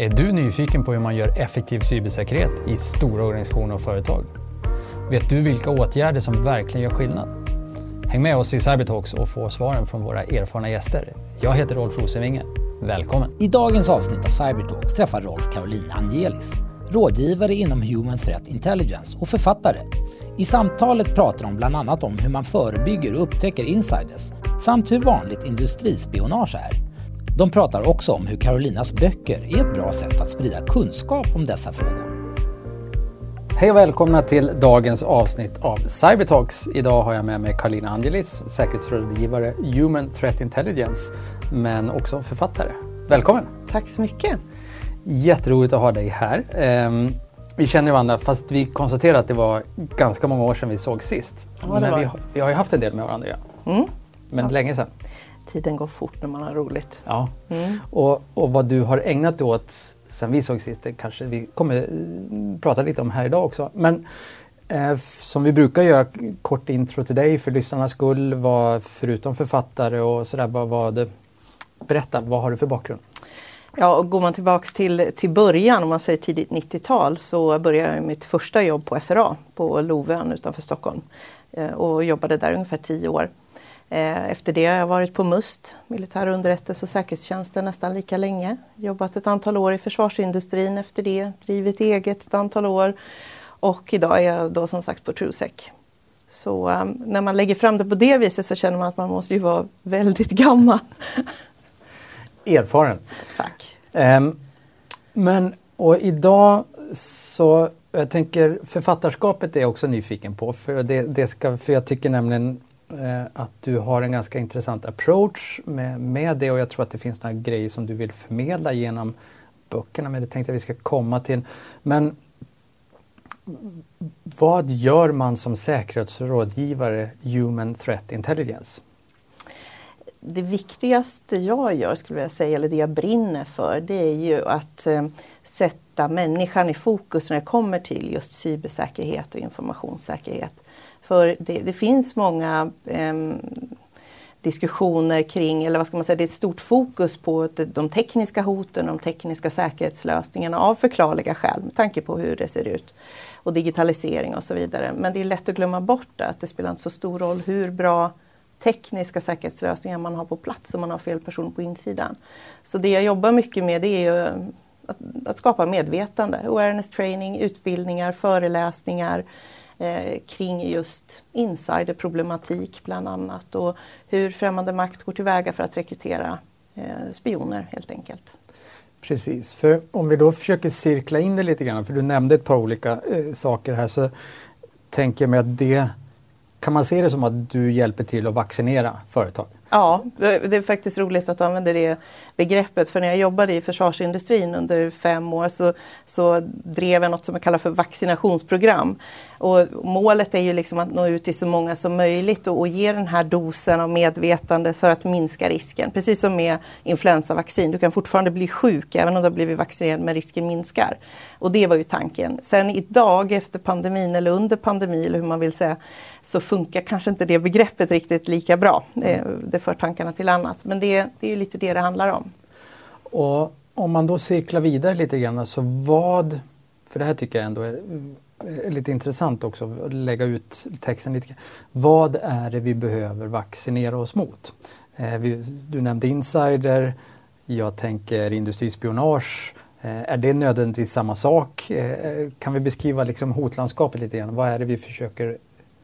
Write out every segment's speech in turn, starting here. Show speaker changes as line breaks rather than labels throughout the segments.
Är du nyfiken på hur man gör effektiv cybersäkerhet i stora organisationer och företag? Vet du vilka åtgärder som verkligen gör skillnad? Häng med oss i Cybertalks och få svaren från våra erfarna gäster. Jag heter Rolf Rosenvinge. Välkommen!
I dagens avsnitt av Cybertalks träffar Rolf Caroline Angelis, rådgivare inom Human Threat Intelligence och författare. I samtalet pratar de bland annat om hur man förebygger och upptäcker insiders samt hur vanligt industrispionage är. De pratar också om hur Carolinas böcker är ett bra sätt att sprida kunskap om dessa frågor.
Hej och välkomna till dagens avsnitt av Cybertalks. Idag har jag med mig Carolina Angelis, säkerhetsrådgivare Human Threat Intelligence, men också författare. Välkommen!
Tack så mycket!
Jätteroligt att ha dig här. Ehm, vi känner varandra fast vi konstaterade att det var ganska många år sedan vi såg sist.
Ja,
men vi har ju haft en del med varandra, ja.
Mm.
men
Ja.
länge sedan.
Tiden går fort när man har roligt.
Ja.
Mm.
Och, och vad du har ägnat dig åt sen vi såg sist, det kanske vi kommer eh, prata lite om här idag också. Men eh, som vi brukar göra, kort intro till dig för lyssnarnas skull. Vad, förutom författare och sådär, vad var det? Berätta, vad har du för bakgrund?
Ja, och går man tillbaks till, till början, om man säger tidigt 90-tal, så började jag mitt första jobb på FRA på Lovön utanför Stockholm eh, och jobbade där ungefär tio år. Eh, Efter det har jag varit på MUST, militär underrättelse och säkerhetstjänsten, nästan lika länge. Jobbat ett antal år i försvarsindustrin efter det, drivit eget ett antal år och idag är jag då som sagt på Trusec. Så eh, när man lägger fram det på det viset så känner man att man måste ju vara väldigt gammal.
Erfaren.
Tack.
Ehm, men och idag så, jag tänker författarskapet är jag också nyfiken på. För, det, det ska, för jag tycker nämligen Eh, att du har en ganska intressant approach med, med det och jag tror att det finns några grejer som du vill förmedla genom böckerna. Men det tänkte jag vi ska komma till. Men vad gör man som säkerhetsrådgivare Human Threat Intelligence?
det viktigaste jag gör, skulle jag säga, eller det jag brinner för, det är ju att eh, sätta människan i fokus när det kommer till just cybersäkerhet och informationssäkerhet. För det, det finns många eh, diskussioner kring, eller vad ska man säga, det är ett stort fokus på de- tekniska hoten, de tekniska säkerhetslösningarna av förklarliga skäl med tanke på hur det ser ut och digitalisering och så vidare. Men det är lätt att glömma bort det, att det spelar inte så stor roll hur bra tekniska säkerhetslösningar man har på plats om man har fel person på insidan. Så det jag jobbar mycket med det är ju att, att skapa medvetande, awareness training, utbildningar, föreläsningar eh, kring just insiderproblematik bland annat och hur främmande makt går tillväga för att rekrytera eh, spioner helt enkelt.
Precis, för om vi då försöker cirkla in det lite grann, för du nämnde ett par olika eh, saker här, så tänker jag mig att det kan man se det som att du hjälper till att vaccinera företag?
Ja, det är faktiskt roligt att du använder det begreppet. För när jag jobbade i försvarsindustrin under fem år så, så drev jag något som jag kallar för vaccinationsprogram. Och målet är ju liksom att nå ut till så många som möjligt och, och ge den här dosen av medvetande för att minska risken. Precis som med influensavaccin, du kan fortfarande bli sjuk även om du har blivit vaccinerad men risken minskar. Och det var ju tanken. Sen idag efter pandemin eller under pandemin eller hur man vill säga så funkar kanske inte det begreppet riktigt lika bra. Det, Det för tankarna till annat. Men det, det är ju lite det det handlar om.
Och om man då cirklar vidare lite grann, så vad, för det här tycker jag ändå är Eh, lite intressant också, att lägga ut texten lite. Vad är det vi behöver vaccinera oss mot? Eh, vi, du nämnde insider, jag tänker industrispionage. Eh, är det nödvändigtvis samma sak? Eh, eh, kan vi beskriva liksom hotlandskapet lite grann? Vad är det vi försöker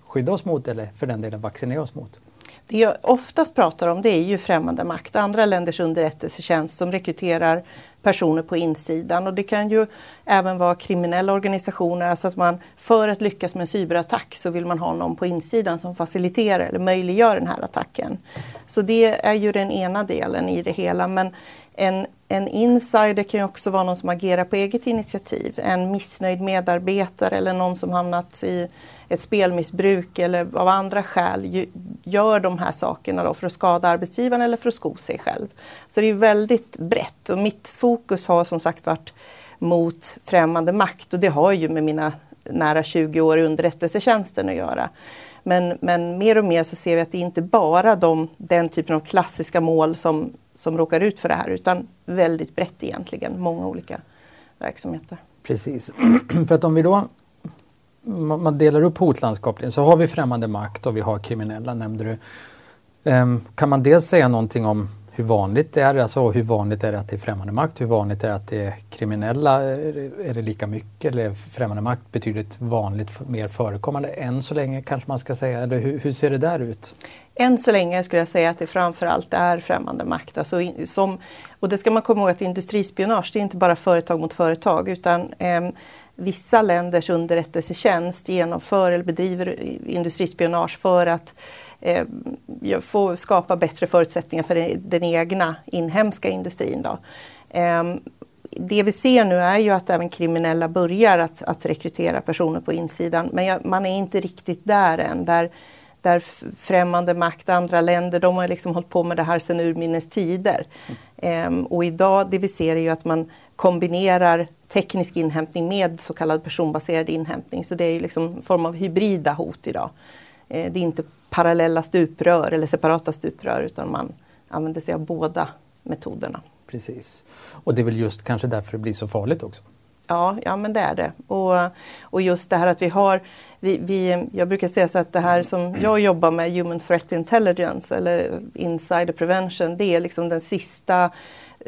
skydda oss mot eller för den delen vaccinera oss mot?
Det jag oftast pratar om det är ju främmande makt, andra länders underrättelsetjänst som rekryterar personer på insidan. Och det kan ju även vara kriminella organisationer, alltså att man för att lyckas med en cyberattack så vill man ha någon på insidan som faciliterar eller möjliggör den här attacken. Så det är ju den ena delen i det hela. Men en, en insider kan ju också vara någon som agerar på eget initiativ, en missnöjd medarbetare eller någon som hamnat i ett spelmissbruk eller av andra skäl gör de här sakerna då för att skada arbetsgivaren eller för att sko sig själv. Så det är väldigt brett och mitt fokus har som sagt varit mot främmande makt och det har ju med mina nära 20 år i underrättelsetjänsten att göra. Men, men mer och mer så ser vi att det inte bara de, den typen av klassiska mål som som råkar ut för det här utan väldigt brett egentligen, många olika verksamheter.
Precis, för att om vi då man delar upp hotlandskapet så har vi främmande makt och vi har kriminella nämnde du. Ehm, kan man dels säga någonting om hur vanligt det är, alltså hur vanligt är det att det är främmande makt, hur vanligt är det att det är kriminella, är det lika mycket eller är främmande makt betydligt vanligt mer förekommande än så länge kanske man ska säga, eller hur, hur ser det där ut?
Än så länge skulle jag säga att det framförallt är främmande makt. Alltså som, och det ska man komma ihåg att industrispionage, det är inte bara företag mot företag utan eh, vissa länders underrättelsetjänst genomför eller bedriver industrispionage för att eh, Eh, få skapa bättre förutsättningar för den egna inhemska industrin. Då. Ehm, det vi ser nu är ju att även kriminella börjar att, att rekrytera personer på insidan men man är inte riktigt där än. Där, där främmande makt, andra länder, de har liksom hållit på med det här sedan urminnes tider. Mm. Och idag det vi ser är ju att man kombinerar teknisk inhämtning med så kallad personbaserad inhämtning. Så det är ju liksom en form av hybrida hot idag. Eh, det är inte parallella stuprör eller separata stuprör utan man använder sig av båda metoderna.
Precis. Och det är väl just kanske därför det blir så farligt också?
Ja, ja men det är det. Och, och just det här att vi har, vi, vi, jag brukar säga så att det här som jag jobbar med, Human Threat Intelligence eller Insider Prevention, det är liksom den sista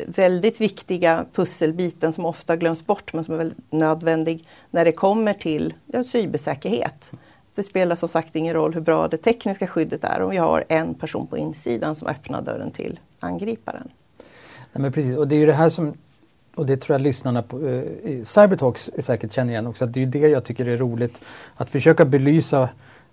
väldigt viktiga pusselbiten som ofta glöms bort men som är väldigt nödvändig när det kommer till ja, cybersäkerhet. Det spelar som sagt ingen roll hur bra det tekniska skyddet är om vi har en person på insidan som öppnar dörren till angriparen.
Nej, men precis, och det är ju det här som och det tror jag lyssnarna på eh, Cybertalks säkert känner igen också, att det är det jag tycker är roligt. Att försöka belysa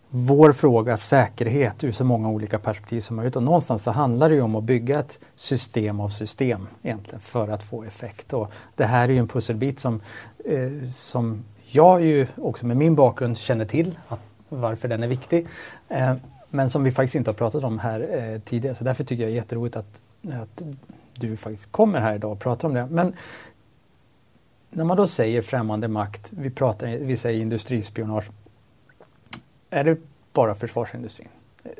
vår fråga säkerhet ur så många olika perspektiv som möjligt. Och någonstans så handlar det ju om att bygga ett system av system egentligen för att få effekt. Och det här är ju en pusselbit som, eh, som jag ju också med min bakgrund känner till att, varför den är viktig. Eh, men som vi faktiskt inte har pratat om här eh, tidigare. Så därför tycker jag det är jätteroligt att, att du faktiskt kommer här idag och pratar om det. Men när man då säger främmande makt, vi, pratar, vi säger industrispionage är det bara försvarsindustrin?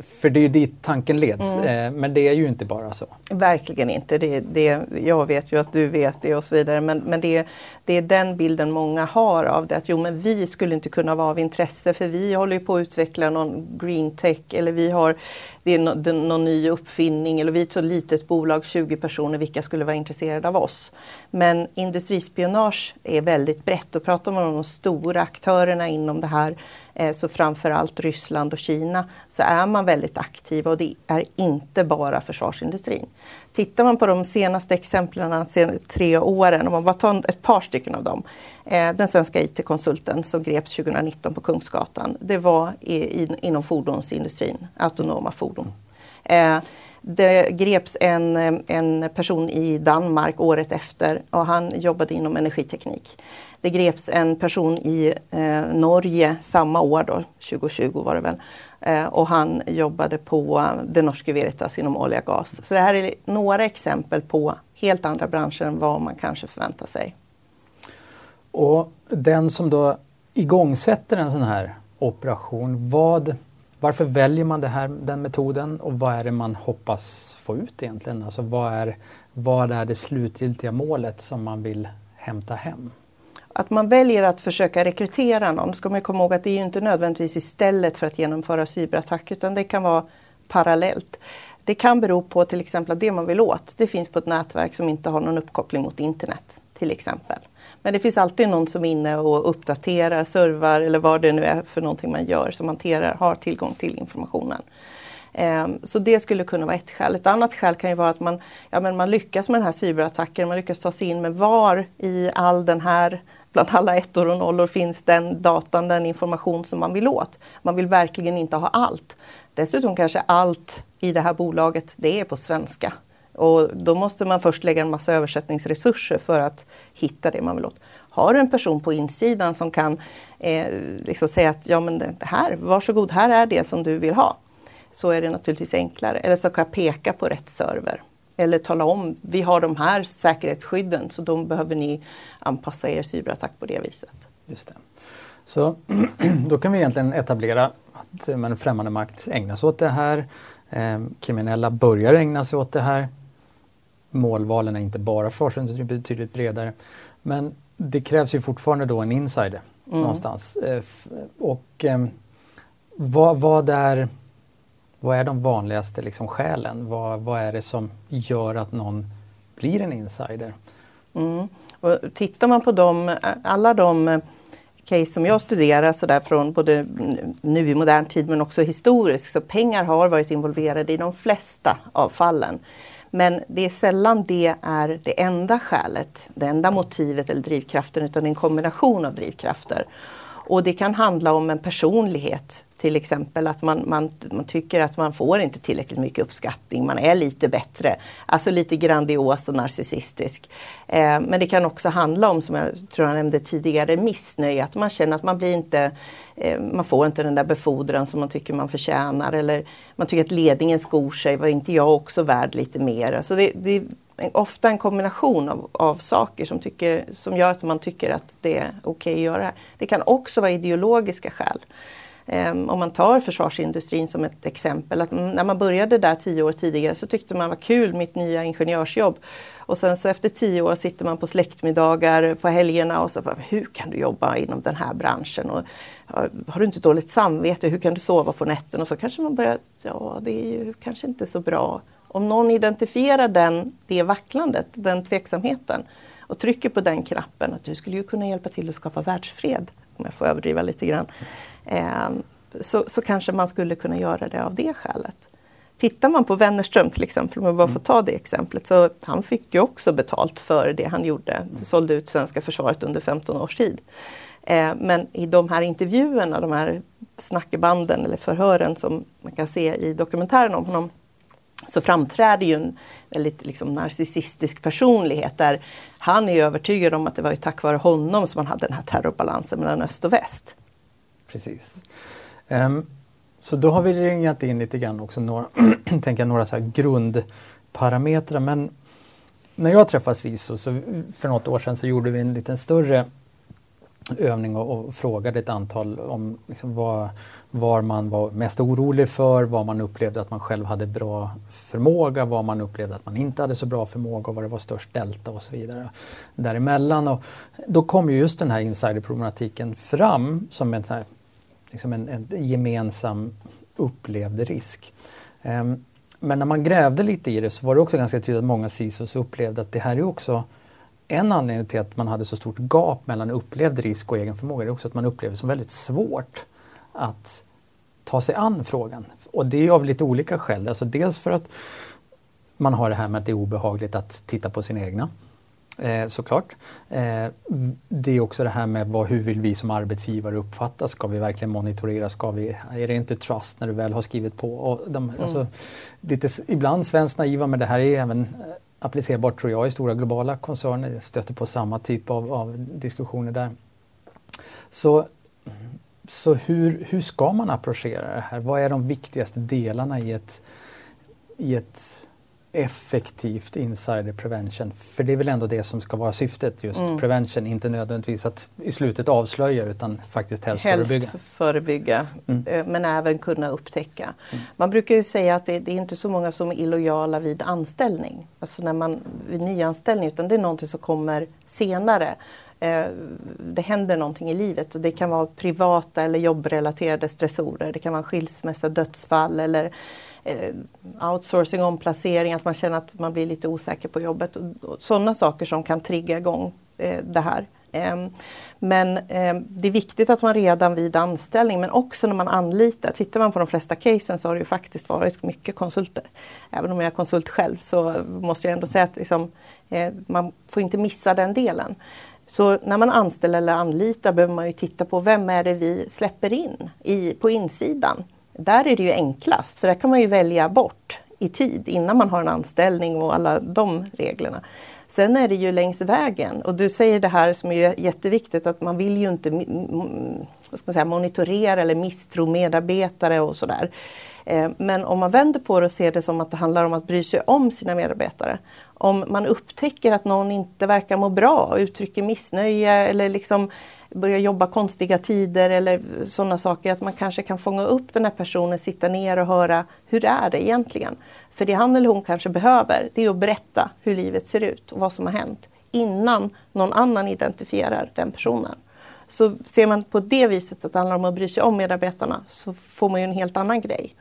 För det är ju dit tanken leds, mm. Eh, men det är ju inte bara så.
Verkligen inte. Det, det, jag vet ju att du vet det och så vidare. Men, men det, det är den bilden många har av det. Att jo, men vi skulle inte kunna vara av intresse för vi håller ju på att utveckla någon green tech eller vi har det är no, det, någon ny uppfinning eller vi är ett så litet bolag, 20 personer, vilka skulle vara intresserade av oss? Men industrispionage är väldigt brett och pratar man om de stora aktörerna inom det här Eh, så framförallt Ryssland och Kina, så är man väldigt aktiv och det är inte bara försvarsindustrin. Tittar man på de senaste exemplen de senaste tre åren, om man bara tar ett par stycken av dem. Eh, den svenska IT-konsulten som greps 2019 på Kungsgatan, det var inom fordonsindustrin, autonoma fordon. Eh, det greps en, en person i Danmark året efter och han jobbade inom energiteknik. Det greps en person i eh, Norge samma år, då, 2020 var det väl, eh, och han jobbade på eh, det norska Veritas inom olja och gas. Så det här är några exempel på helt andra branscher än vad man kanske förväntar sig.
Och den som då igångsätter en sån här operation, vad, varför väljer man det här, den metoden och vad är det man hoppas få ut egentligen? Alltså vad är, vad är det slutgiltiga målet som man vill hämta hem?
Att man väljer att försöka rekrytera någon, ska man komma ihåg att det är inte nödvändigtvis istället för att genomföra cyberattack utan det kan vara parallellt. Det kan bero på till exempel att det man vill åt, det finns på ett nätverk som inte har någon uppkoppling mot internet till exempel. Men det finns alltid någon som är inne och uppdaterar, servar eller vad det nu är för någonting man gör som hanterar, har tillgång till informationen. Ehm, så det skulle kunna vara ett skäl. Ett annat skäl kan ju vara att man, ja, men man lyckas med den här cyberattacken, man lyckas ta sig in med var i all den här Typ bland alla ettor och nollor finns den datan, den information som man vill åt. Man vill verkligen inte ha allt. Dessutom kanske allt i det här bolaget, det är på svenska. Och då måste man först lägga en massa översättningsresurser för att hitta det man vill åt. Har du en person på insidan som kan eh, liksom säga att ja men det här, varsågod, här är det som du vill ha. Så är det naturligtvis enklare. Eller så kan jag peka på rätt server. Eller tala om, vi har de här säkerhetsskydden så då behöver ni anpassa er cyberattack på det viset.
Just det. Så då kan vi egentligen etablera att men, främmande makt ägnar sig åt det här. Eh, kriminella börjar ägna sig åt det här. målvalen är inte bara försvarsindustrin, betydligt bredare. Men det krävs ju fortfarande då en insider mm. någonstans. Eh, och eh, vad, vad, är, vad är de vanligaste liksom skälen? Vad, vad är det som gör att någon blir en insider?
Mm. Och tittar man på dem, alla de eh, case som jag studerar så där från både nu i modern tid men också historiskt, så pengar har varit involverade i de flesta av fallen. Men det är sällan det är det enda skälet, det enda motivet eller drivkraften utan en kombination av drivkrafter. Och det kan handla om en personlighet till exempel att man, man, man tycker att man får inte tillräckligt mycket uppskattning, man är lite bättre. Alltså lite grandios och narcissistisk. Eh, men det kan också handla om, som jag tror jag nämnde tidigare, missnöje. Att man känner att man blir inte, eh, man får inte den där befordran som man tycker man förtjänar. Eller man tycker att ledningen skor sig, var inte jag också värd lite mer? Alltså det, det är ofta en kombination av, av saker som, tycker, som gör att man tycker att det är okej okay att göra. Det kan också vara ideologiska skäl. Ehm, om man tar försvarsindustrin som ett exempel, att mm, när man började där tio år tidigare så tyckte man var kul mitt nya ingenjörsjobb. Och sen så efter tio år sitter man på släktmiddagar på helgerna och så bara, hur kan du jobba inom den här branschen? Och, har du inte dåligt samvete? Hur kan du sova på nätterna? Och så kanske man börjar, ja det är ju kanske inte så bra. Om någon identifierar den, det vacklandet, den tveksamheten och trycker på den knappen att du skulle ju kunna hjälpa till att skapa världsfred, om jag får överdriva lite grann så, så kanske man skulle kunna göra det av det skälet. Tittar man på Wennerström till exempel, om jag bara får ta det exemplet, så han fick ju också betalt för det han gjorde. Sålde ut svenska försvaret under 15 års tid. Eh, men i de här intervjuerna, de här snackebanden eller förhören som man kan se i dokumentären om honom, så framträder ju en väldigt liksom, narcissistisk personlighet där han är övertygad om att det var ju tack vare honom som man hade den här terrorbalansen mellan öst och väst.
Precis. Um, så då har vi ringat in lite grann också några, tänka några så grundparametrar. Men när jag träffade SISO så för något år sedan så gjorde vi en lite större övning och, och frågade ett antal om liksom vad, var man var mest orolig för, vad man upplevde att man själv hade bra förmåga, vad man upplevde att man inte hade så bra förmåga och vad det var störst delta och så vidare däremellan. Och då kom ju just den här insiderproblematiken fram som en, så här, liksom en, en gemensam upplevd risk. Um, men när man grävde lite i det så var det också ganska tydligt att många CISOs upplevde att det här är också en anledning till att man hade så stort gap mellan upplevd risk och egen förmåga Det är också att man upplever det som väldigt svårt att ta sig an frågan. Och det är av lite olika skäl. Alltså dels för att man har det här med att det är obehagligt att titta på sina egna. Eh, såklart. Eh, det är också det här med vad, hur vill vi som arbetsgivare uppfattas? Ska vi verkligen monitorera? Ska vi, är det inte trust när du väl har skrivit på? Och de, mm. alltså, lite, ibland svenskt naiva, men det här är även applicerbart tror jag i stora globala koncerner. Jag stöter på samma typ av, av diskussioner där. Så, så hur, hur ska man approchera det här? Vad är de viktigaste delarna i ett, i ett effektivt insider prevention? För det är väl ändå det som ska vara syftet, just mm. prevention, inte nödvändigtvis att i slutet avslöja utan faktiskt helst, helst förebygga.
förebygga, mm. Eh, men även kunna upptäcka. Mm. Man brukar ju säga att det, det, är inte så många som är illojala vid anställning, alltså när man, vid nyanställning, utan det är någonting som kommer senare eh, det händer någonting i livet och det kan vara privata eller jobbrelaterade stressorer. Det kan vara skilsmässa, dödsfall eller Eh, outsourcing, omplacering, att man känner att man blir lite osäker på jobbet. Och, och sådana saker som kan trigga igång eh, det här. Ehm, men ehm, det är viktigt att man redan vid anställning men också när man anlitar, tittar man på de flesta casen så har det ju faktiskt varit mycket konsulter. Även om jag är konsult själv så måste jag ändå säga att liksom, eh, man får inte missa den delen. Så när man anställer eller anlitar behöver man ju titta på vem är det vi släpper in i, på insidan. Där är det ju enklast, för där kan man ju välja bort i tid innan man har en anställning och alla de reglerna. Sen är det ju längs vägen och du säger det här som är jätteviktigt att man vill ju inte vad ska man säga, monitorera eller misstro medarbetare och sådär. Eh, men om man vänder på det och ser det som att det handlar om att bry sig om sina medarbetare Om man upptäcker att någon inte verkar må bra, uttrycker missnöje eller liksom börjar jobba konstiga tider eller sådana saker, att man kanske kan fånga upp den här personen, sitta ner och höra hur är det egentligen? För det han eller hon kanske behöver, det är att berätta hur livet ser ut och vad som har hänt innan någon annan identifierar den personen. Så ser man på det viset att det handlar om att bry sig om medarbetarna så får man ju en helt annan grej.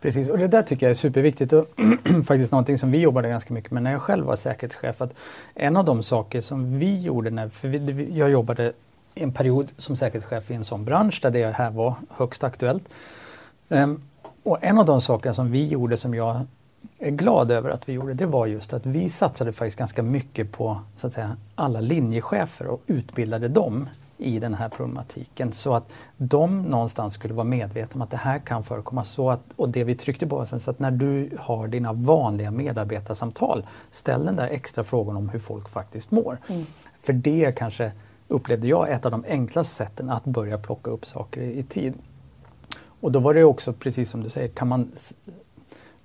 Precis, och det där tycker jag är superviktigt och faktiskt någonting som vi jobbade ganska mycket med när jag själv var säkerhetschef. Att en av de saker som vi gjorde, när, för vi, jag jobbade en period som säkerhetschef i en sån bransch där det här var högst aktuellt. Um, och en av de saker som vi gjorde som jag är glad över att vi gjorde, det var just att vi satsade faktiskt ganska mycket på så att säga, alla linjechefer och utbildade dem i den här problematiken så att de någonstans skulle vara medvetna om att det här kan förekomma. Så att, och det vi tryckte på sen, så att när du har dina vanliga medarbetarsamtal, ställ den där extra frågan om hur folk faktiskt mår. Mm. För det kanske upplevde jag ett av de enklaste sätten att börja plocka upp saker i, tid. Och då var det också precis som du säger, kan man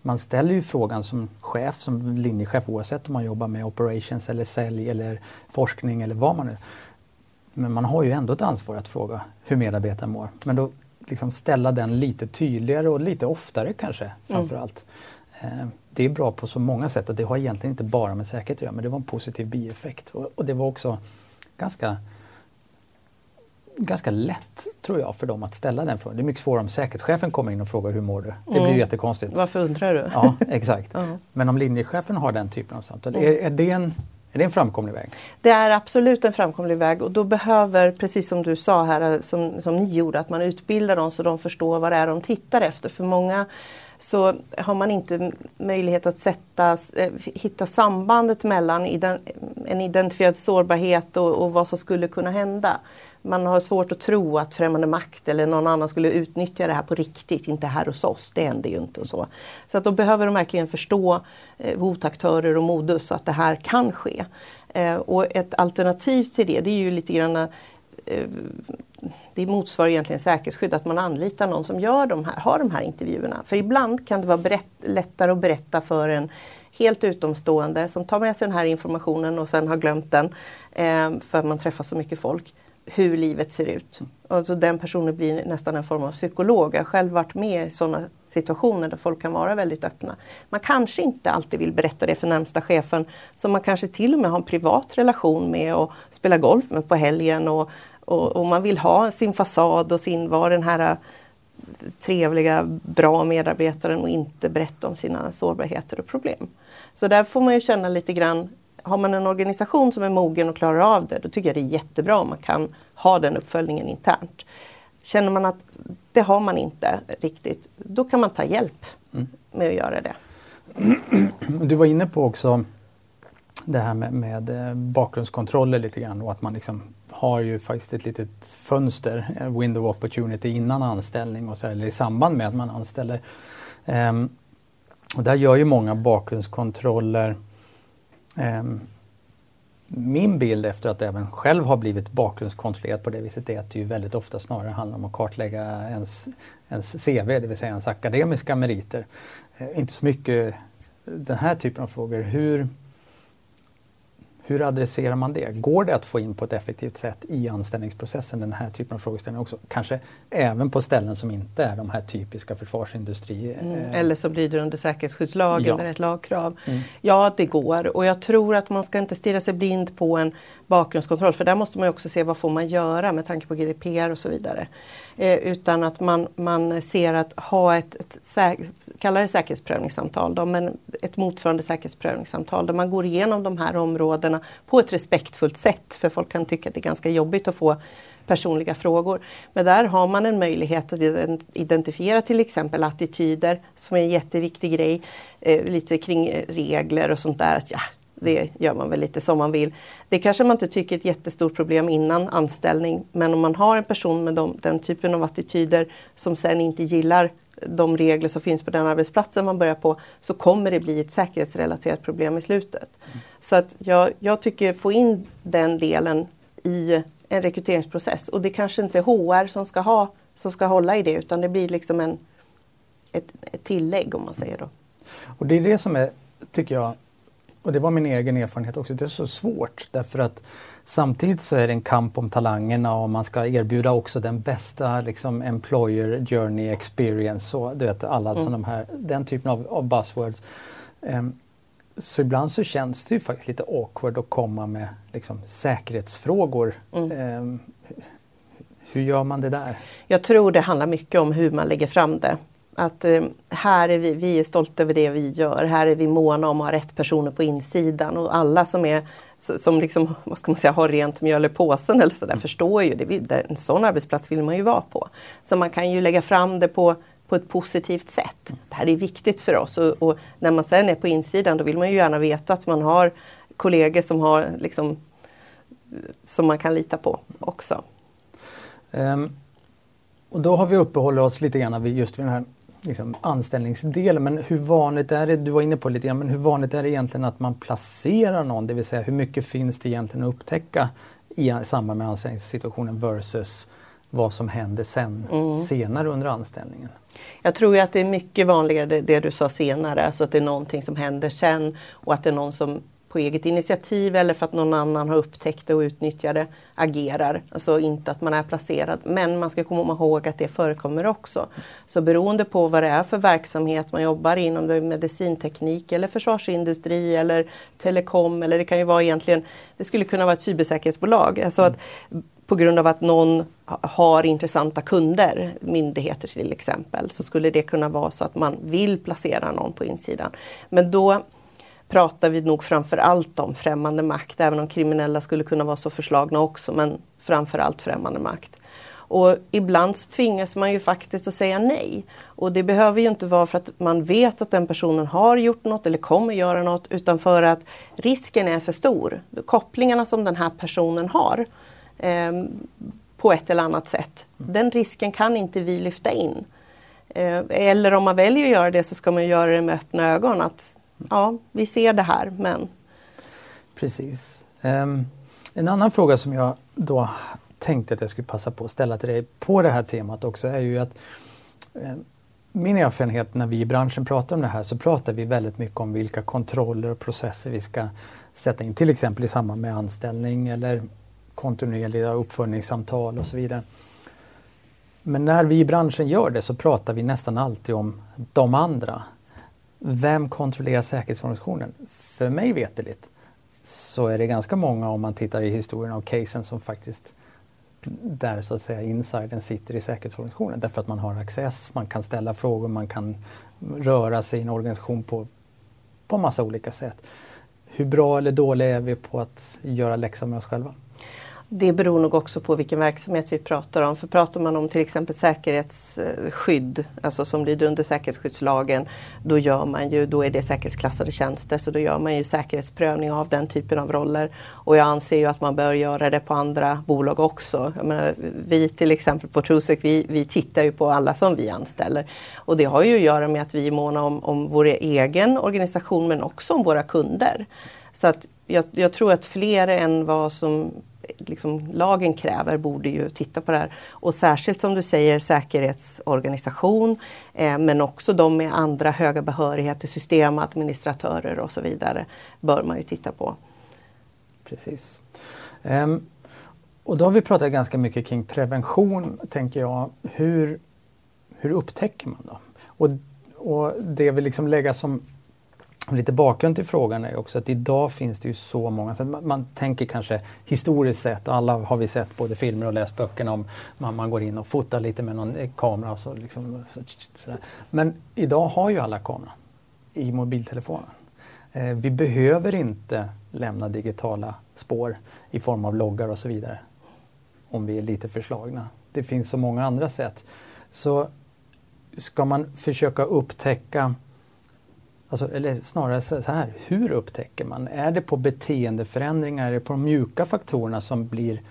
man ställer ju frågan som chef, som linjechef oavsett om man jobbar med operations eller sälj eller forskning eller vad man nu Men man har ju ändå ett ansvar att fråga hur medarbetaren mår. Men då liksom ställa den lite tydligare och lite oftare kanske framförallt. Mm. Det är bra på så många sätt och det har egentligen inte bara med säkerhet att göra men det var en positiv bieffekt. Och, och det var också ganska ganska lätt, tror jag, för dem att ställa den frågan. Det är mycket svårare om säkerhetschefen kommer in och frågar hur mår du? Det blir mm. jättekonstigt.
Varför undrar du?
Ja, exakt. -huh. Men om linjechefen har den typen av samtal, mm. är, är, det en, är det en framkomlig väg?
Det är absolut en framkomlig väg och då behöver, precis som du sa här, som, som ni gjorde, att man utbildar dem så de förstår vad det är de tittar efter. För många så har man inte möjlighet att sätta, eh, hitta sambandet mellan en identifierad sårbarhet och, och vad som skulle kunna hända man har svårt att tro att främmande makt eller någon annan skulle utnyttja det här på riktigt, inte här hos oss. Det händer ju inte och så. Så att då behöver de verkligen förstå eh, hotaktörer och modus så att det här kan ske. Eh, och ett alternativ till det, det är ju lite grann eh, det motsvarar egentligen säkerhetsskydd, att man anlitar någon som gör de här, har de här intervjuerna. För ibland kan det vara berätt, lättare att berätta för en helt utomstående som tar med sig den här informationen och sen har glömt den eh, för man träffar så mycket folk hur livet ser ut. Alltså den personen blir nästan en form av psykolog. Jag har själv varit med i sådana situationer där folk kan vara väldigt öppna. Man kanske inte alltid vill berätta det för närmsta chefen som man kanske till och med har en privat relation med och spelar golf med på helgen och, och, och man vill ha sin fasad och sin, vara den här äh, trevliga, bra medarbetaren och inte berätta om sina sårbarheter och problem. Så där får man ju känna lite grann har man en organisation som är mogen och klarar av det, då tycker jag det är jättebra om man kan ha den uppföljningen internt. Känner man att det har man inte riktigt, då kan man ta hjälp mm. med att göra det.
Du var inne på också det här med, med eh, bakgrundskontroller lite grann och att man liksom har ju faktiskt ett litet fönster, window opportunity innan anställning och så, eller i samband med att man anställer. Um, och där gör ju många bakgrundskontroller Ehm, min bild efter att även själv har blivit bakgrundskontrollerad på det viset är att det ju väldigt ofta snarare handlar om att kartlägga ens, ens CV, det vill säga ens akademiska meriter. Eh, inte så mycket den här typen av frågor. Hur, hur adresserar man det? Går det att få in på ett effektivt sätt i anställningsprocessen den här typen av frågeställningar också? Kanske även på ställen som inte är de här typiska försvarsindustri...
Mm, eh, eller som lyder under säkerhetsskyddslagen, ja. där det är ett lagkrav. Mm. Ja, det går och jag tror att man ska inte stirra sig blind på en bakgrundskontroll för där måste man också se vad får man göra med tanke på GDPR och så vidare. Eh, utan att man, man ser att ha ett, ett säk, kalla det säkerhetsprövningssamtal, då, men ett motsvarande säkerhetsprövningssamtal där man går igenom de här områdena på ett respektfullt sätt. För folk kan tycka att det är ganska jobbigt att få personliga frågor. Men där har man en möjlighet att identifiera till exempel attityder som är en jätteviktig grej. Eh, lite kring regler och sånt där. Att, ja, det gör man väl lite som man vill. Det kanske man inte tycker är ett jättestort problem innan anställning men om man har en person med de, den typen av attityder som sen inte gillar de regler som finns på den arbetsplatsen man börjar på så kommer det bli ett säkerhetsrelaterat problem i slutet. Mm. Så att jag, jag tycker få in den delen i en rekryteringsprocess och det kanske inte är HR som ska, ha, som ska hålla i det utan det blir liksom en, ett, ett tillägg om man säger då.
Och det är det som är, tycker jag, och det var min egen erfarenhet också, det är så svårt därför att samtidigt så är det en kamp om talangerna och man ska erbjuda också den bästa liksom, employer journey experience och du vet alla mm. de här, den typen av, av buzzwords. Um, så ibland så känns det ju faktiskt lite awkward att komma med liksom, säkerhetsfrågor. Mm. Um, hur gör man det där?
Jag tror det handlar mycket om hur man lägger fram det. Att eh, här är vi, vi är stolta över det vi gör. Här är vi måna om att ha rätt personer på insidan och alla som är som liksom, vad ska man säga, har rent mjöl i påsen eller sådär mm. förstår ju det. En sån arbetsplats vill man ju vara på. Så man kan ju lägga fram det på, på ett positivt sätt. Mm. Det här är viktigt för oss och, och, när man sen är på insidan då vill man ju gärna veta att man har kollegor som har liksom som man kan lita på också.
Um, och då har vi uppehållit oss lite grann vid just vid den här liksom, anställningsdelen. Men hur vanligt är det, du var inne på lite grann, men hur vanligt är det egentligen att man placerar någon? Det vill säga hur mycket finns det egentligen att upptäcka i samband med anställningssituationen versus vad som händer sen, mm. senare under anställningen?
Jag tror att det är mycket vanligare det, det, du sa senare, alltså att det är någonting som händer sen och att det är någon som på eget initiativ eller för att någon annan har upptäckt det och utnyttjar det agerar. Alltså inte att man är placerad. Men man ska komma ihåg att det förekommer också. Så beroende på vad det är för verksamhet man jobbar inom, det är medicinteknik eller försvarsindustri eller telekom eller det kan ju vara egentligen, det skulle kunna vara ett cybersäkerhetsbolag. Alltså att på grund av att någon har intressanta kunder, myndigheter till exempel, så skulle det kunna vara så att man vill placera någon på insidan. Men då pratar vi nog framför allt om främmande makt, även om kriminella skulle kunna vara så förslagna också, men framför allt främmande makt. Och ibland så tvingas man ju faktiskt att säga nej. Och det behöver ju inte vara för att man vet att den personen har gjort något eller kommer göra något, utan för att risken är för stor. Kopplingarna som den här personen har eh, på ett eller annat sätt, den risken kan inte vi lyfta in. Eh, eller om man väljer att göra det så ska man göra det med öppna ögon. Att ja, vi ser det här men...
Precis. Um, en annan fråga som jag då tänkte att jag skulle passa på att ställa till dig på det här temat också är ju att um, min erfarenhet när vi i branschen pratar om det här så pratar vi väldigt mycket om vilka kontroller och processer vi ska sätta in, till exempel i samband med anställning eller kontinuerliga uppföljningssamtal och så vidare. Men när vi i branschen gör det så pratar vi nästan alltid om de andra. Vem kontrollerar säkerhetsorganisationen? För mig veteligt så är det ganska många om man tittar i historien av casen som faktiskt där så att säga insidern sitter i säkerhetsorganisationen därför att man har access, man kan ställa frågor, man kan röra sig i en organisation på, på massa olika sätt. Hur bra eller dåliga är vi på att göra läxan med oss själva?
Det beror nog också på vilken verksamhet vi pratar om. För pratar man om till exempel säkerhetsskydd, alltså som lyder under säkerhetsskyddslagen, då gör man ju, då är det säkerhetsklassade tjänster, så då gör man ju säkerhetsprövning av den typen av roller. Och jag anser ju att man bör göra det på andra bolag också. Menar, vi till exempel på Trusec, vi, vi tittar ju på alla som vi anställer. Och det har ju att göra med att vi är måna om, om vår egen organisation men också om våra kunder. Så att jag, jag tror att fler än vad som liksom, lagen kräver borde ju titta på det här. Och särskilt som du säger säkerhetsorganisation eh, men också de med andra höga behörigheter, systemadministratörer och så vidare bör man ju titta på.
Precis. Um, och då har vi pratat ganska mycket kring prevention, tänker jag. Hur, hur upptäcker man då? Och, och det vi liksom lägga som Lite bakgrund till frågan är också att idag finns det ju så många, så man, man, tänker kanske historiskt sett, alla har vi sett både filmer och läst böckerna om man, man går in och fotar lite med någon eh, kamera. Så liksom, så, så Men idag har ju alla kamera i mobiltelefonen. Eh, vi behöver inte lämna digitala spår i form av loggar och så vidare om vi är lite förslagna. Det finns så många andra sätt. Så ska man försöka upptäcka Alltså, eller snarare så här, hur upptäcker man? Är det på beteendeförändringar, är det på de mjuka faktorerna som blir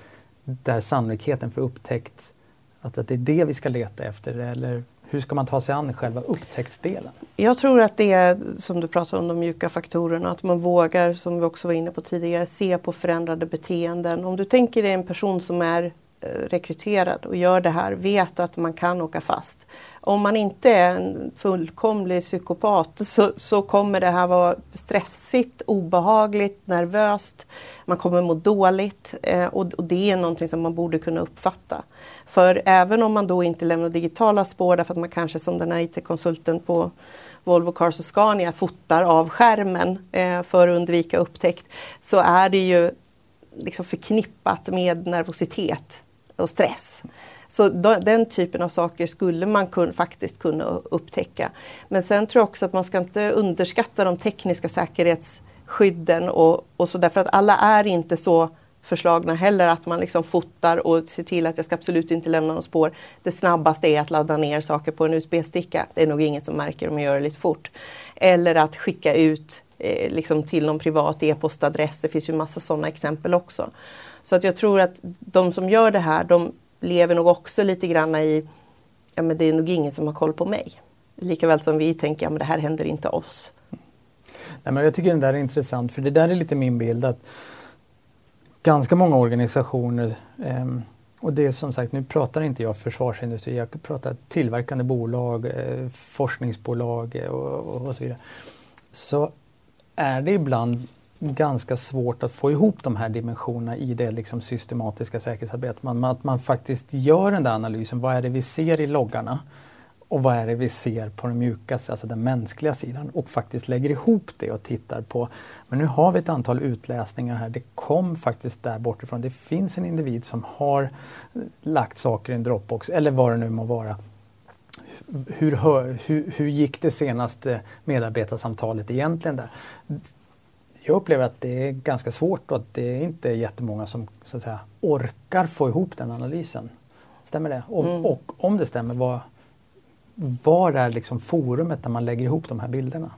där sannolikheten för upptäckt, att, att det är det vi ska leta efter? Eller hur ska man ta sig an själva upptäcktsdelen?
Jag tror att det är som du pratar om, de mjuka faktorerna, att man vågar, som vi också var inne på tidigare, se på förändrade beteenden. Om du tänker dig en person som är Eh, rekryterad och gör det här vet att man kan åka fast. Om man inte är en fullkomlig psykopat så, så kommer det här vara stressigt, obehagligt, nervöst. Man kommer må dåligt eh, och, och, det är någonting som man borde kunna uppfatta. För även om man då inte lämnar digitala spår därför att man kanske som den här IT-konsulten på Volvo Cars och Scania fotar av skärmen eh, för att undvika upptäckt så är det ju liksom förknippat med nervositet och stress. Så då, den typen av saker skulle man kun, faktiskt kunna upptäcka. Men sen tror jag också att man ska inte underskatta de tekniska säkerhetsskydden och, och så därför att alla är inte så förslagna heller att man liksom fotar och ser till att jag ska absolut inte lämna något spår. Det snabbaste är att ladda ner saker på en USB-sticka. Det är nog ingen som märker om jag gör det lite fort. Eller att skicka ut eh, liksom till någon privat e-postadress. Det finns ju massa sådana exempel också. Så att jag tror att de som gör det här, de lever nog också lite grann i, ja men det är nog ingen som har koll på mig. Likaväl som vi tänker, ja men det här händer inte oss.
Nej, men jag tycker det där är intressant för det där är lite min bild att ganska många organisationer eh, och det är som sagt, nu pratar inte jag försvarsindustri, jag pratar tillverkande bolag, eh, forskningsbolag eh, och, och, så vidare. Så är det ibland ganska svårt att få ihop de här dimensionerna i det liksom systematiska säkerhetsarbetet. Man, att man faktiskt gör den där analysen, vad är det vi ser i loggarna? Och vad är det vi ser på den mjuka, alltså den mänskliga sidan och faktiskt lägger ihop det och tittar på, men nu har vi ett antal utläsningar här, det kom faktiskt där bortifrån. Det finns en individ som har lagt saker i en Dropbox eller vad det nu må vara. Hur, hur, hur gick det senaste medarbetarsamtalet egentligen där? Jag upplever att det är ganska svårt och att det är inte är jättemånga som så att säga, orkar få ihop den analysen. Stämmer det? Och, mm. och om det stämmer, vad, var är liksom forumet där man lägger ihop de här bilderna?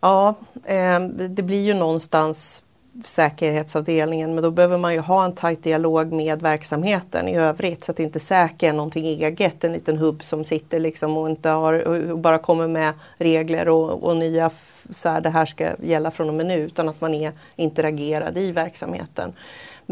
Ja, eh, det blir ju någonstans säkerhetsavdelningen men då behöver man ju ha en tajt dialog med verksamheten i övrigt så att inte säker är någonting eget, en liten hubb som sitter liksom och inte har, och bara kommer med regler och, och nya, så här, det här ska gälla från och med nu, utan att man är interagerad i verksamheten.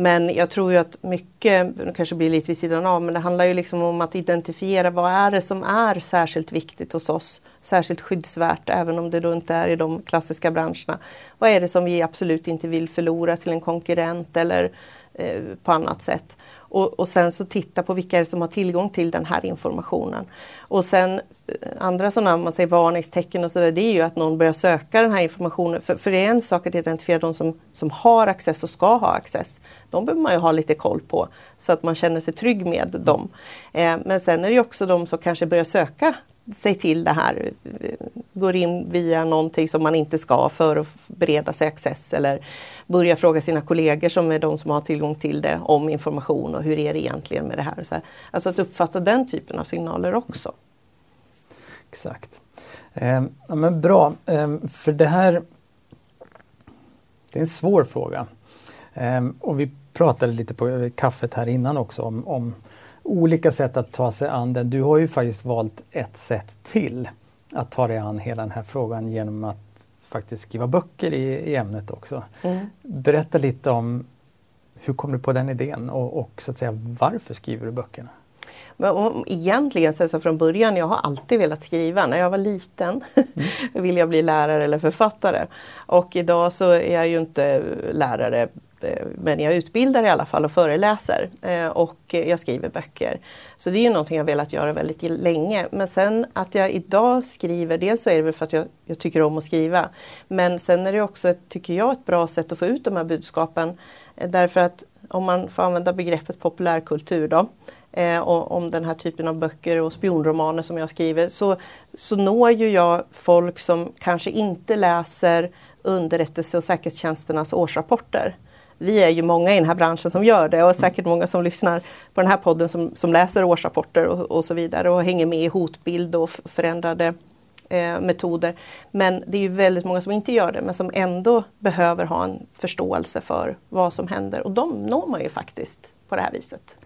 Men jag tror ju att mycket, nu kanske blir lite vid sidan av, men det handlar ju liksom om att identifiera vad är det som är särskilt viktigt hos oss, särskilt skyddsvärt, även om det då inte är i de klassiska branscherna. Vad är det som vi absolut inte vill förlora till en konkurrent eller eh, på annat sätt? Och, och, sen så titta på vilka som har tillgång till den här informationen. Och sen eh, andra sådana man säger varningstecken och sådär, det är ju att någon börjar söka den här informationen. För, för det är en sak att identifiera de som, som har access och ska ha access. De behöver man ju ha lite koll på så att man känner sig trygg med dem. Eh, men sen är det ju också de som kanske börjar söka sig till det här, går in via någonting som man inte ska för att bereda sig access eller börja fråga sina kollegor som är de som har tillgång till det om information och hur är det egentligen med det här. Så här. Alltså att uppfatta den typen av signaler också.
Exakt. Eh, ja, men bra, eh, för det här det är en svår fråga. Eh, och vi pratade lite på kaffet här innan också om, om olika sätt att ta sig an den. Du har ju faktiskt valt ett sätt till att ta dig an hela den här frågan genom att faktiskt skriva böcker i, i ämnet också. Mm. Berätta lite om hur kom du på den idén och, och så att säga varför skriver du böckerna?
Men egentligen så från början, jag har alltid velat skriva. När jag var liten mm. ville jag bli lärare eller författare. Och idag så är jag ju inte lärare Eh, men jag utbildar i alla fall och föreläser eh, och jag skriver böcker. Så det är ju någonting jag velat göra väldigt länge. Men sen att jag idag skriver, dels så är det väl för att jag, jag tycker om att skriva. Men sen är det också, tycker jag, ett bra sätt att få ut de här budskapen. Eh, därför att om man får använda begreppet populärkultur då, och om den här typen av böcker och spionromaner som jag skriver så, så når ju jag folk som kanske inte läser underrättelse och säkerhetstjänsternas årsrapporter vi är ju många i den här branschen som gör det och säkert många som lyssnar på den här podden som, som läser årsrapporter och, och så vidare och hänger med i hotbild och förändrade eh, metoder. Men det är ju väldigt många som inte gör det men som ändå behöver ha en förståelse för vad som händer och de når man ju faktiskt på det här viset.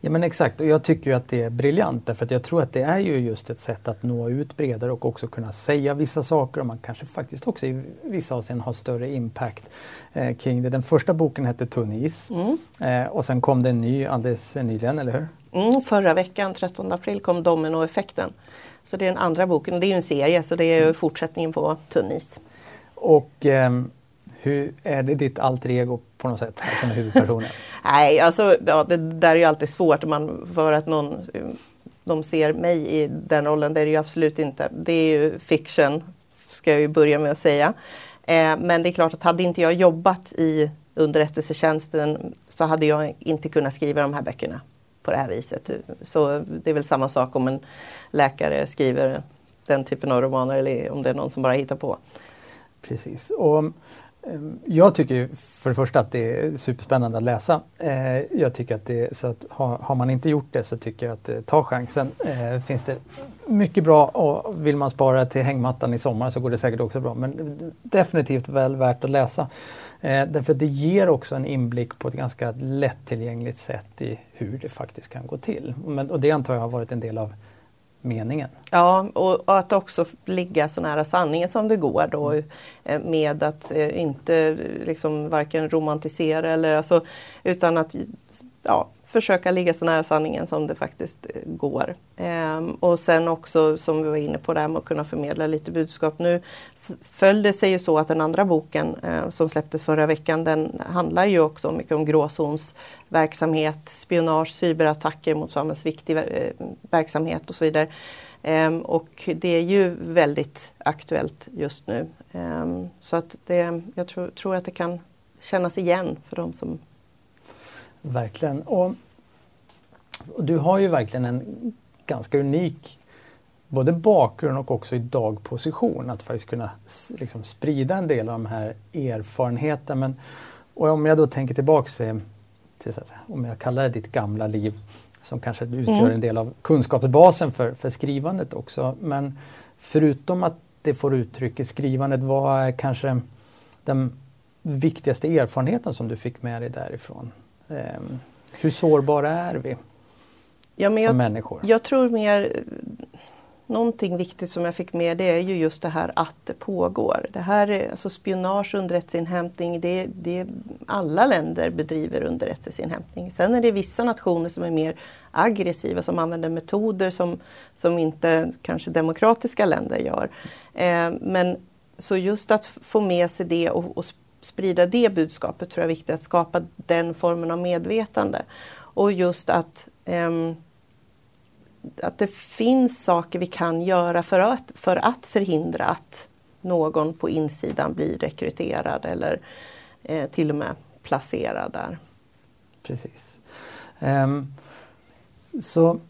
Ja men exakt och jag tycker ju att det är briljant därför att jag tror att det är ju just ett sätt att nå ut bredare och också kunna säga vissa saker och man kanske faktiskt också i vissa avseenden har större impact eh, kring det. Den första boken hette Tunn is mm. eh, och sen kom det en ny alldeles nyligen, eller hur?
Mm, förra veckan, 13 april, kom Dominoeffekten. Så det är den andra boken, det är ju en serie så det är ju fortsättningen på Tunn is.
Och eh, hur är det ditt alter ego på något sätt, som är huvudpersonen?
Nej, alltså ja, det där är ju alltid svårt man, för att någon de ser mig i den rollen, det är det ju absolut inte. Det är ju fiction, ska jag ju börja med att säga. Eh, men det är klart att hade inte jag jobbat i underrättelsetjänsten så hade jag inte kunnat skriva de här böckerna på det här viset. Så det är väl samma sak om en läkare skriver den typen av romaner eller om det är någon som bara hittar på.
Precis. Och Ehm, jag tycker för det första att det är superspännande att läsa. Eh, jag tycker att det så att har, man inte gjort det så tycker jag att eh, ta chansen. Eh, finns det mycket bra och vill man spara till hängmattan i sommar så går det säkert också bra. Men definitivt väl värt att läsa. Därför att det ger också en inblick på ett ganska lättillgängligt sätt i hur det faktiskt kan gå till. och det antar jag har varit en del av meningen.
Ja, och, att också ligga så nära sanningen som det går då mm. Eh, med att eh, inte liksom varken romantisera eller alltså, utan att ja, försöka ligga så nära sanningen som det faktiskt eh, går. Ehm, och sen också som vi var inne på det här med att kunna förmedla lite budskap. Nu föll det sig ju så att den andra boken eh, som släpptes förra veckan den handlar ju också mycket om gråzonsverksamhet, spionage, cyberattacker mot samhällsviktig eh, verksamhet och så vidare. Ehm, och det är ju väldigt aktuellt just nu. Ehm, så att det, jag tror, tror att det kan kännas igen för de som
Verkligen. Och, och, du har ju verkligen en ganska unik både bakgrund och också idag position att faktiskt kunna liksom, sprida en del av de här erfarenheterna. Men, och om jag då tänker tillbaks till, till om jag kallar det ditt gamla liv som kanske utgör mm. en del av kunskapsbasen för, för skrivandet också. Men förutom att det får uttryck i skrivandet, vad är kanske den viktigaste erfarenheten som du fick med dig därifrån? Ehm, hur sårbara är vi ja, som
jag,
människor?
Jag tror mer Någonting viktigt som jag fick med det är ju just det här att det pågår. Det här är alltså spionage underrättelseinhämtning, det, det alla länder bedriver underrättelseinhämtning. Sen är det vissa nationer som är mer aggressiva som använder metoder som, som inte kanske demokratiska länder gör. Eh, men så just att få med sig det och, och sprida det budskapet tror jag är viktigt, att skapa den formen av medvetande. Och just att, eh, att det finns saker vi kan göra för att, för att förhindra att någon på insidan blir rekryterad eller eh, till och med placerad där.
Precis. Um, så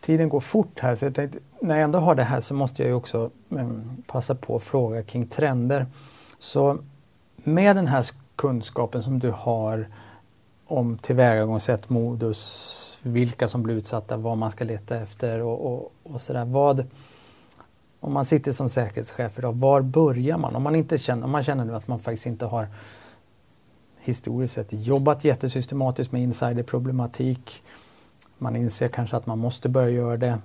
tiden går fort här så jag tänkte, när jag ändå har det här så måste jag ju också um, passa på att fråga kring trender. Så med den här kunskapen som du har om tillvägagångssätt, modus, vilka som blir utsatta, vad man ska leta efter och, och, och sådär. Vad, om man sitter som säkerhetschef idag, var börjar man? Om man, inte känner, om man känner nu att man faktiskt inte har historiskt sett jobbat jättesystematiskt med insiderproblematik. Man inser kanske att man måste börja göra det.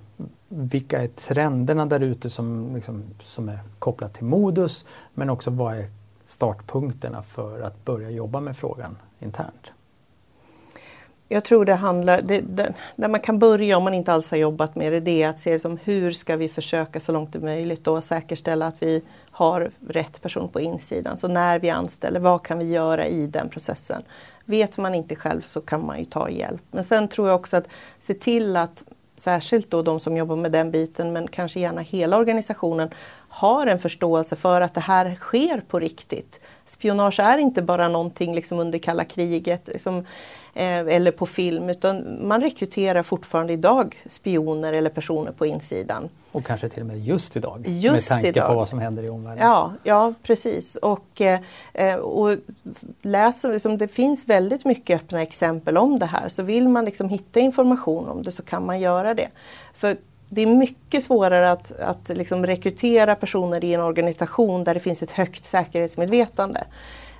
Vilka är trenderna där ute som, liksom, som är kopplat till modus men också vad är startpunkterna för att börja jobba med frågan internt?
Jag tror det handlar, det, det, där man kan börja om man inte alls har jobbat med det, det är att se som hur ska vi försöka så långt det är möjligt då säkerställa att vi har rätt person på insidan. Så när vi anställer, vad kan vi göra i den processen? Vet man inte själv så kan man ju ta hjälp. Men sen tror jag också att se till att särskilt då de som jobbar med den biten, men kanske gärna hela organisationen, har en förståelse för att det här sker på riktigt. Spionage är inte bara någonting liksom under kalla kriget liksom, eh, eller på film utan man rekryterar fortfarande idag spioner eller personer på insidan.
Och kanske till och med just idag just med tanke idag. på vad som händer i omvärlden.
Ja, ja precis. Och, eh, och läser, liksom, det finns väldigt mycket öppna exempel om det här så vill man liksom hitta information om det så kan man göra det. För det är mycket svårare att, att liksom rekrytera personer i en organisation där det finns ett högt säkerhetsmedvetande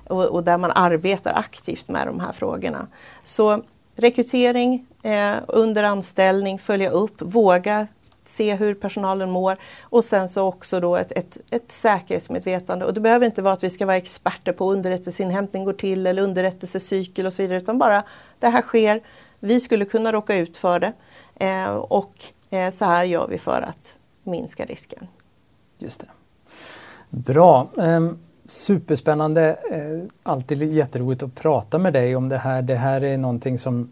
och, och, där man arbetar aktivt med de här frågorna. Så rekrytering eh, under anställning, följa upp, våga se hur personalen mår och sen så också då ett, ett, ett säkerhetsmedvetande. Och det behöver inte vara att vi ska vara experter på underrättelseinhämtning går till eller underrättelsecykel och så vidare utan bara det här sker, vi skulle kunna råka ut för det eh, och så här gör vi för att minska risken.
Just det. Bra. Um, superspännande. Uh, alltid jätteroligt att prata med dig om det här. Det här är någonting som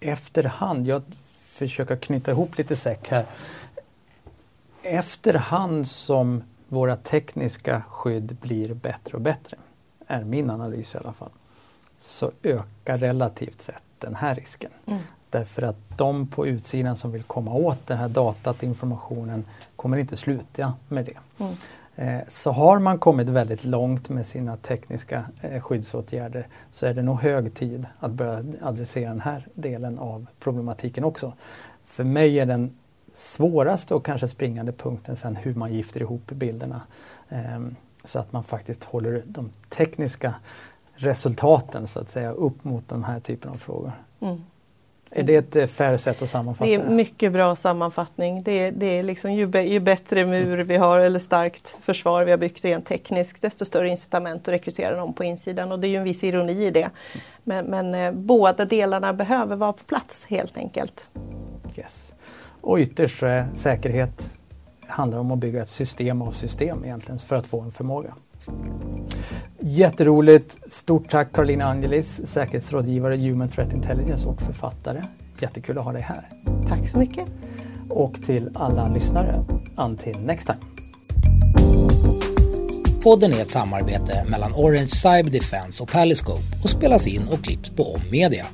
efterhand, jag försöker knyta ihop lite säck här. Efterhand som våra tekniska skydd blir bättre och bättre, är min analys i alla fall, så ökar relativt sett den här risken. Mm. Därför att de på utsidan som vill komma åt det här datat, informationen, kommer inte sluta med det. Mm. Eh, så har man kommit väldigt långt med sina tekniska eh, skyddsåtgärder så är det nog hög tid att börja adressera den här delen av problematiken också. För mig är den svåraste och kanske springande punkten sen hur man gifter ihop bilderna. Ehm, så att man faktiskt håller de tekniska resultaten så att säga upp mot den här typen av frågor. Mm. Är det ett eh, fair sätt att sammanfatta
det? är mycket bra sammanfattning. Det är, det är liksom, ju, ju, bättre mur vi har eller starkt försvar vi har byggt rent tekniskt desto större incitament att rekrytera dem på insidan och det är ju en viss ironi i det. Men, men eh, båda delarna behöver vara på plats helt enkelt.
Yes. Och ytterst är säkerhet handlar om att bygga ett system av system egentligen för att få en förmåga. Jätteroligt. Stort tack Carolina Angelis, säkerhetsrådgivare Human Threat Intelligence och författare. Jättekul att ha dig här.
Tack så mycket.
Och till alla lyssnare, until next time.
Podden är ett samarbete mellan Orange Cyber Defense och Paliscope och spelas in och klipps på Om Media.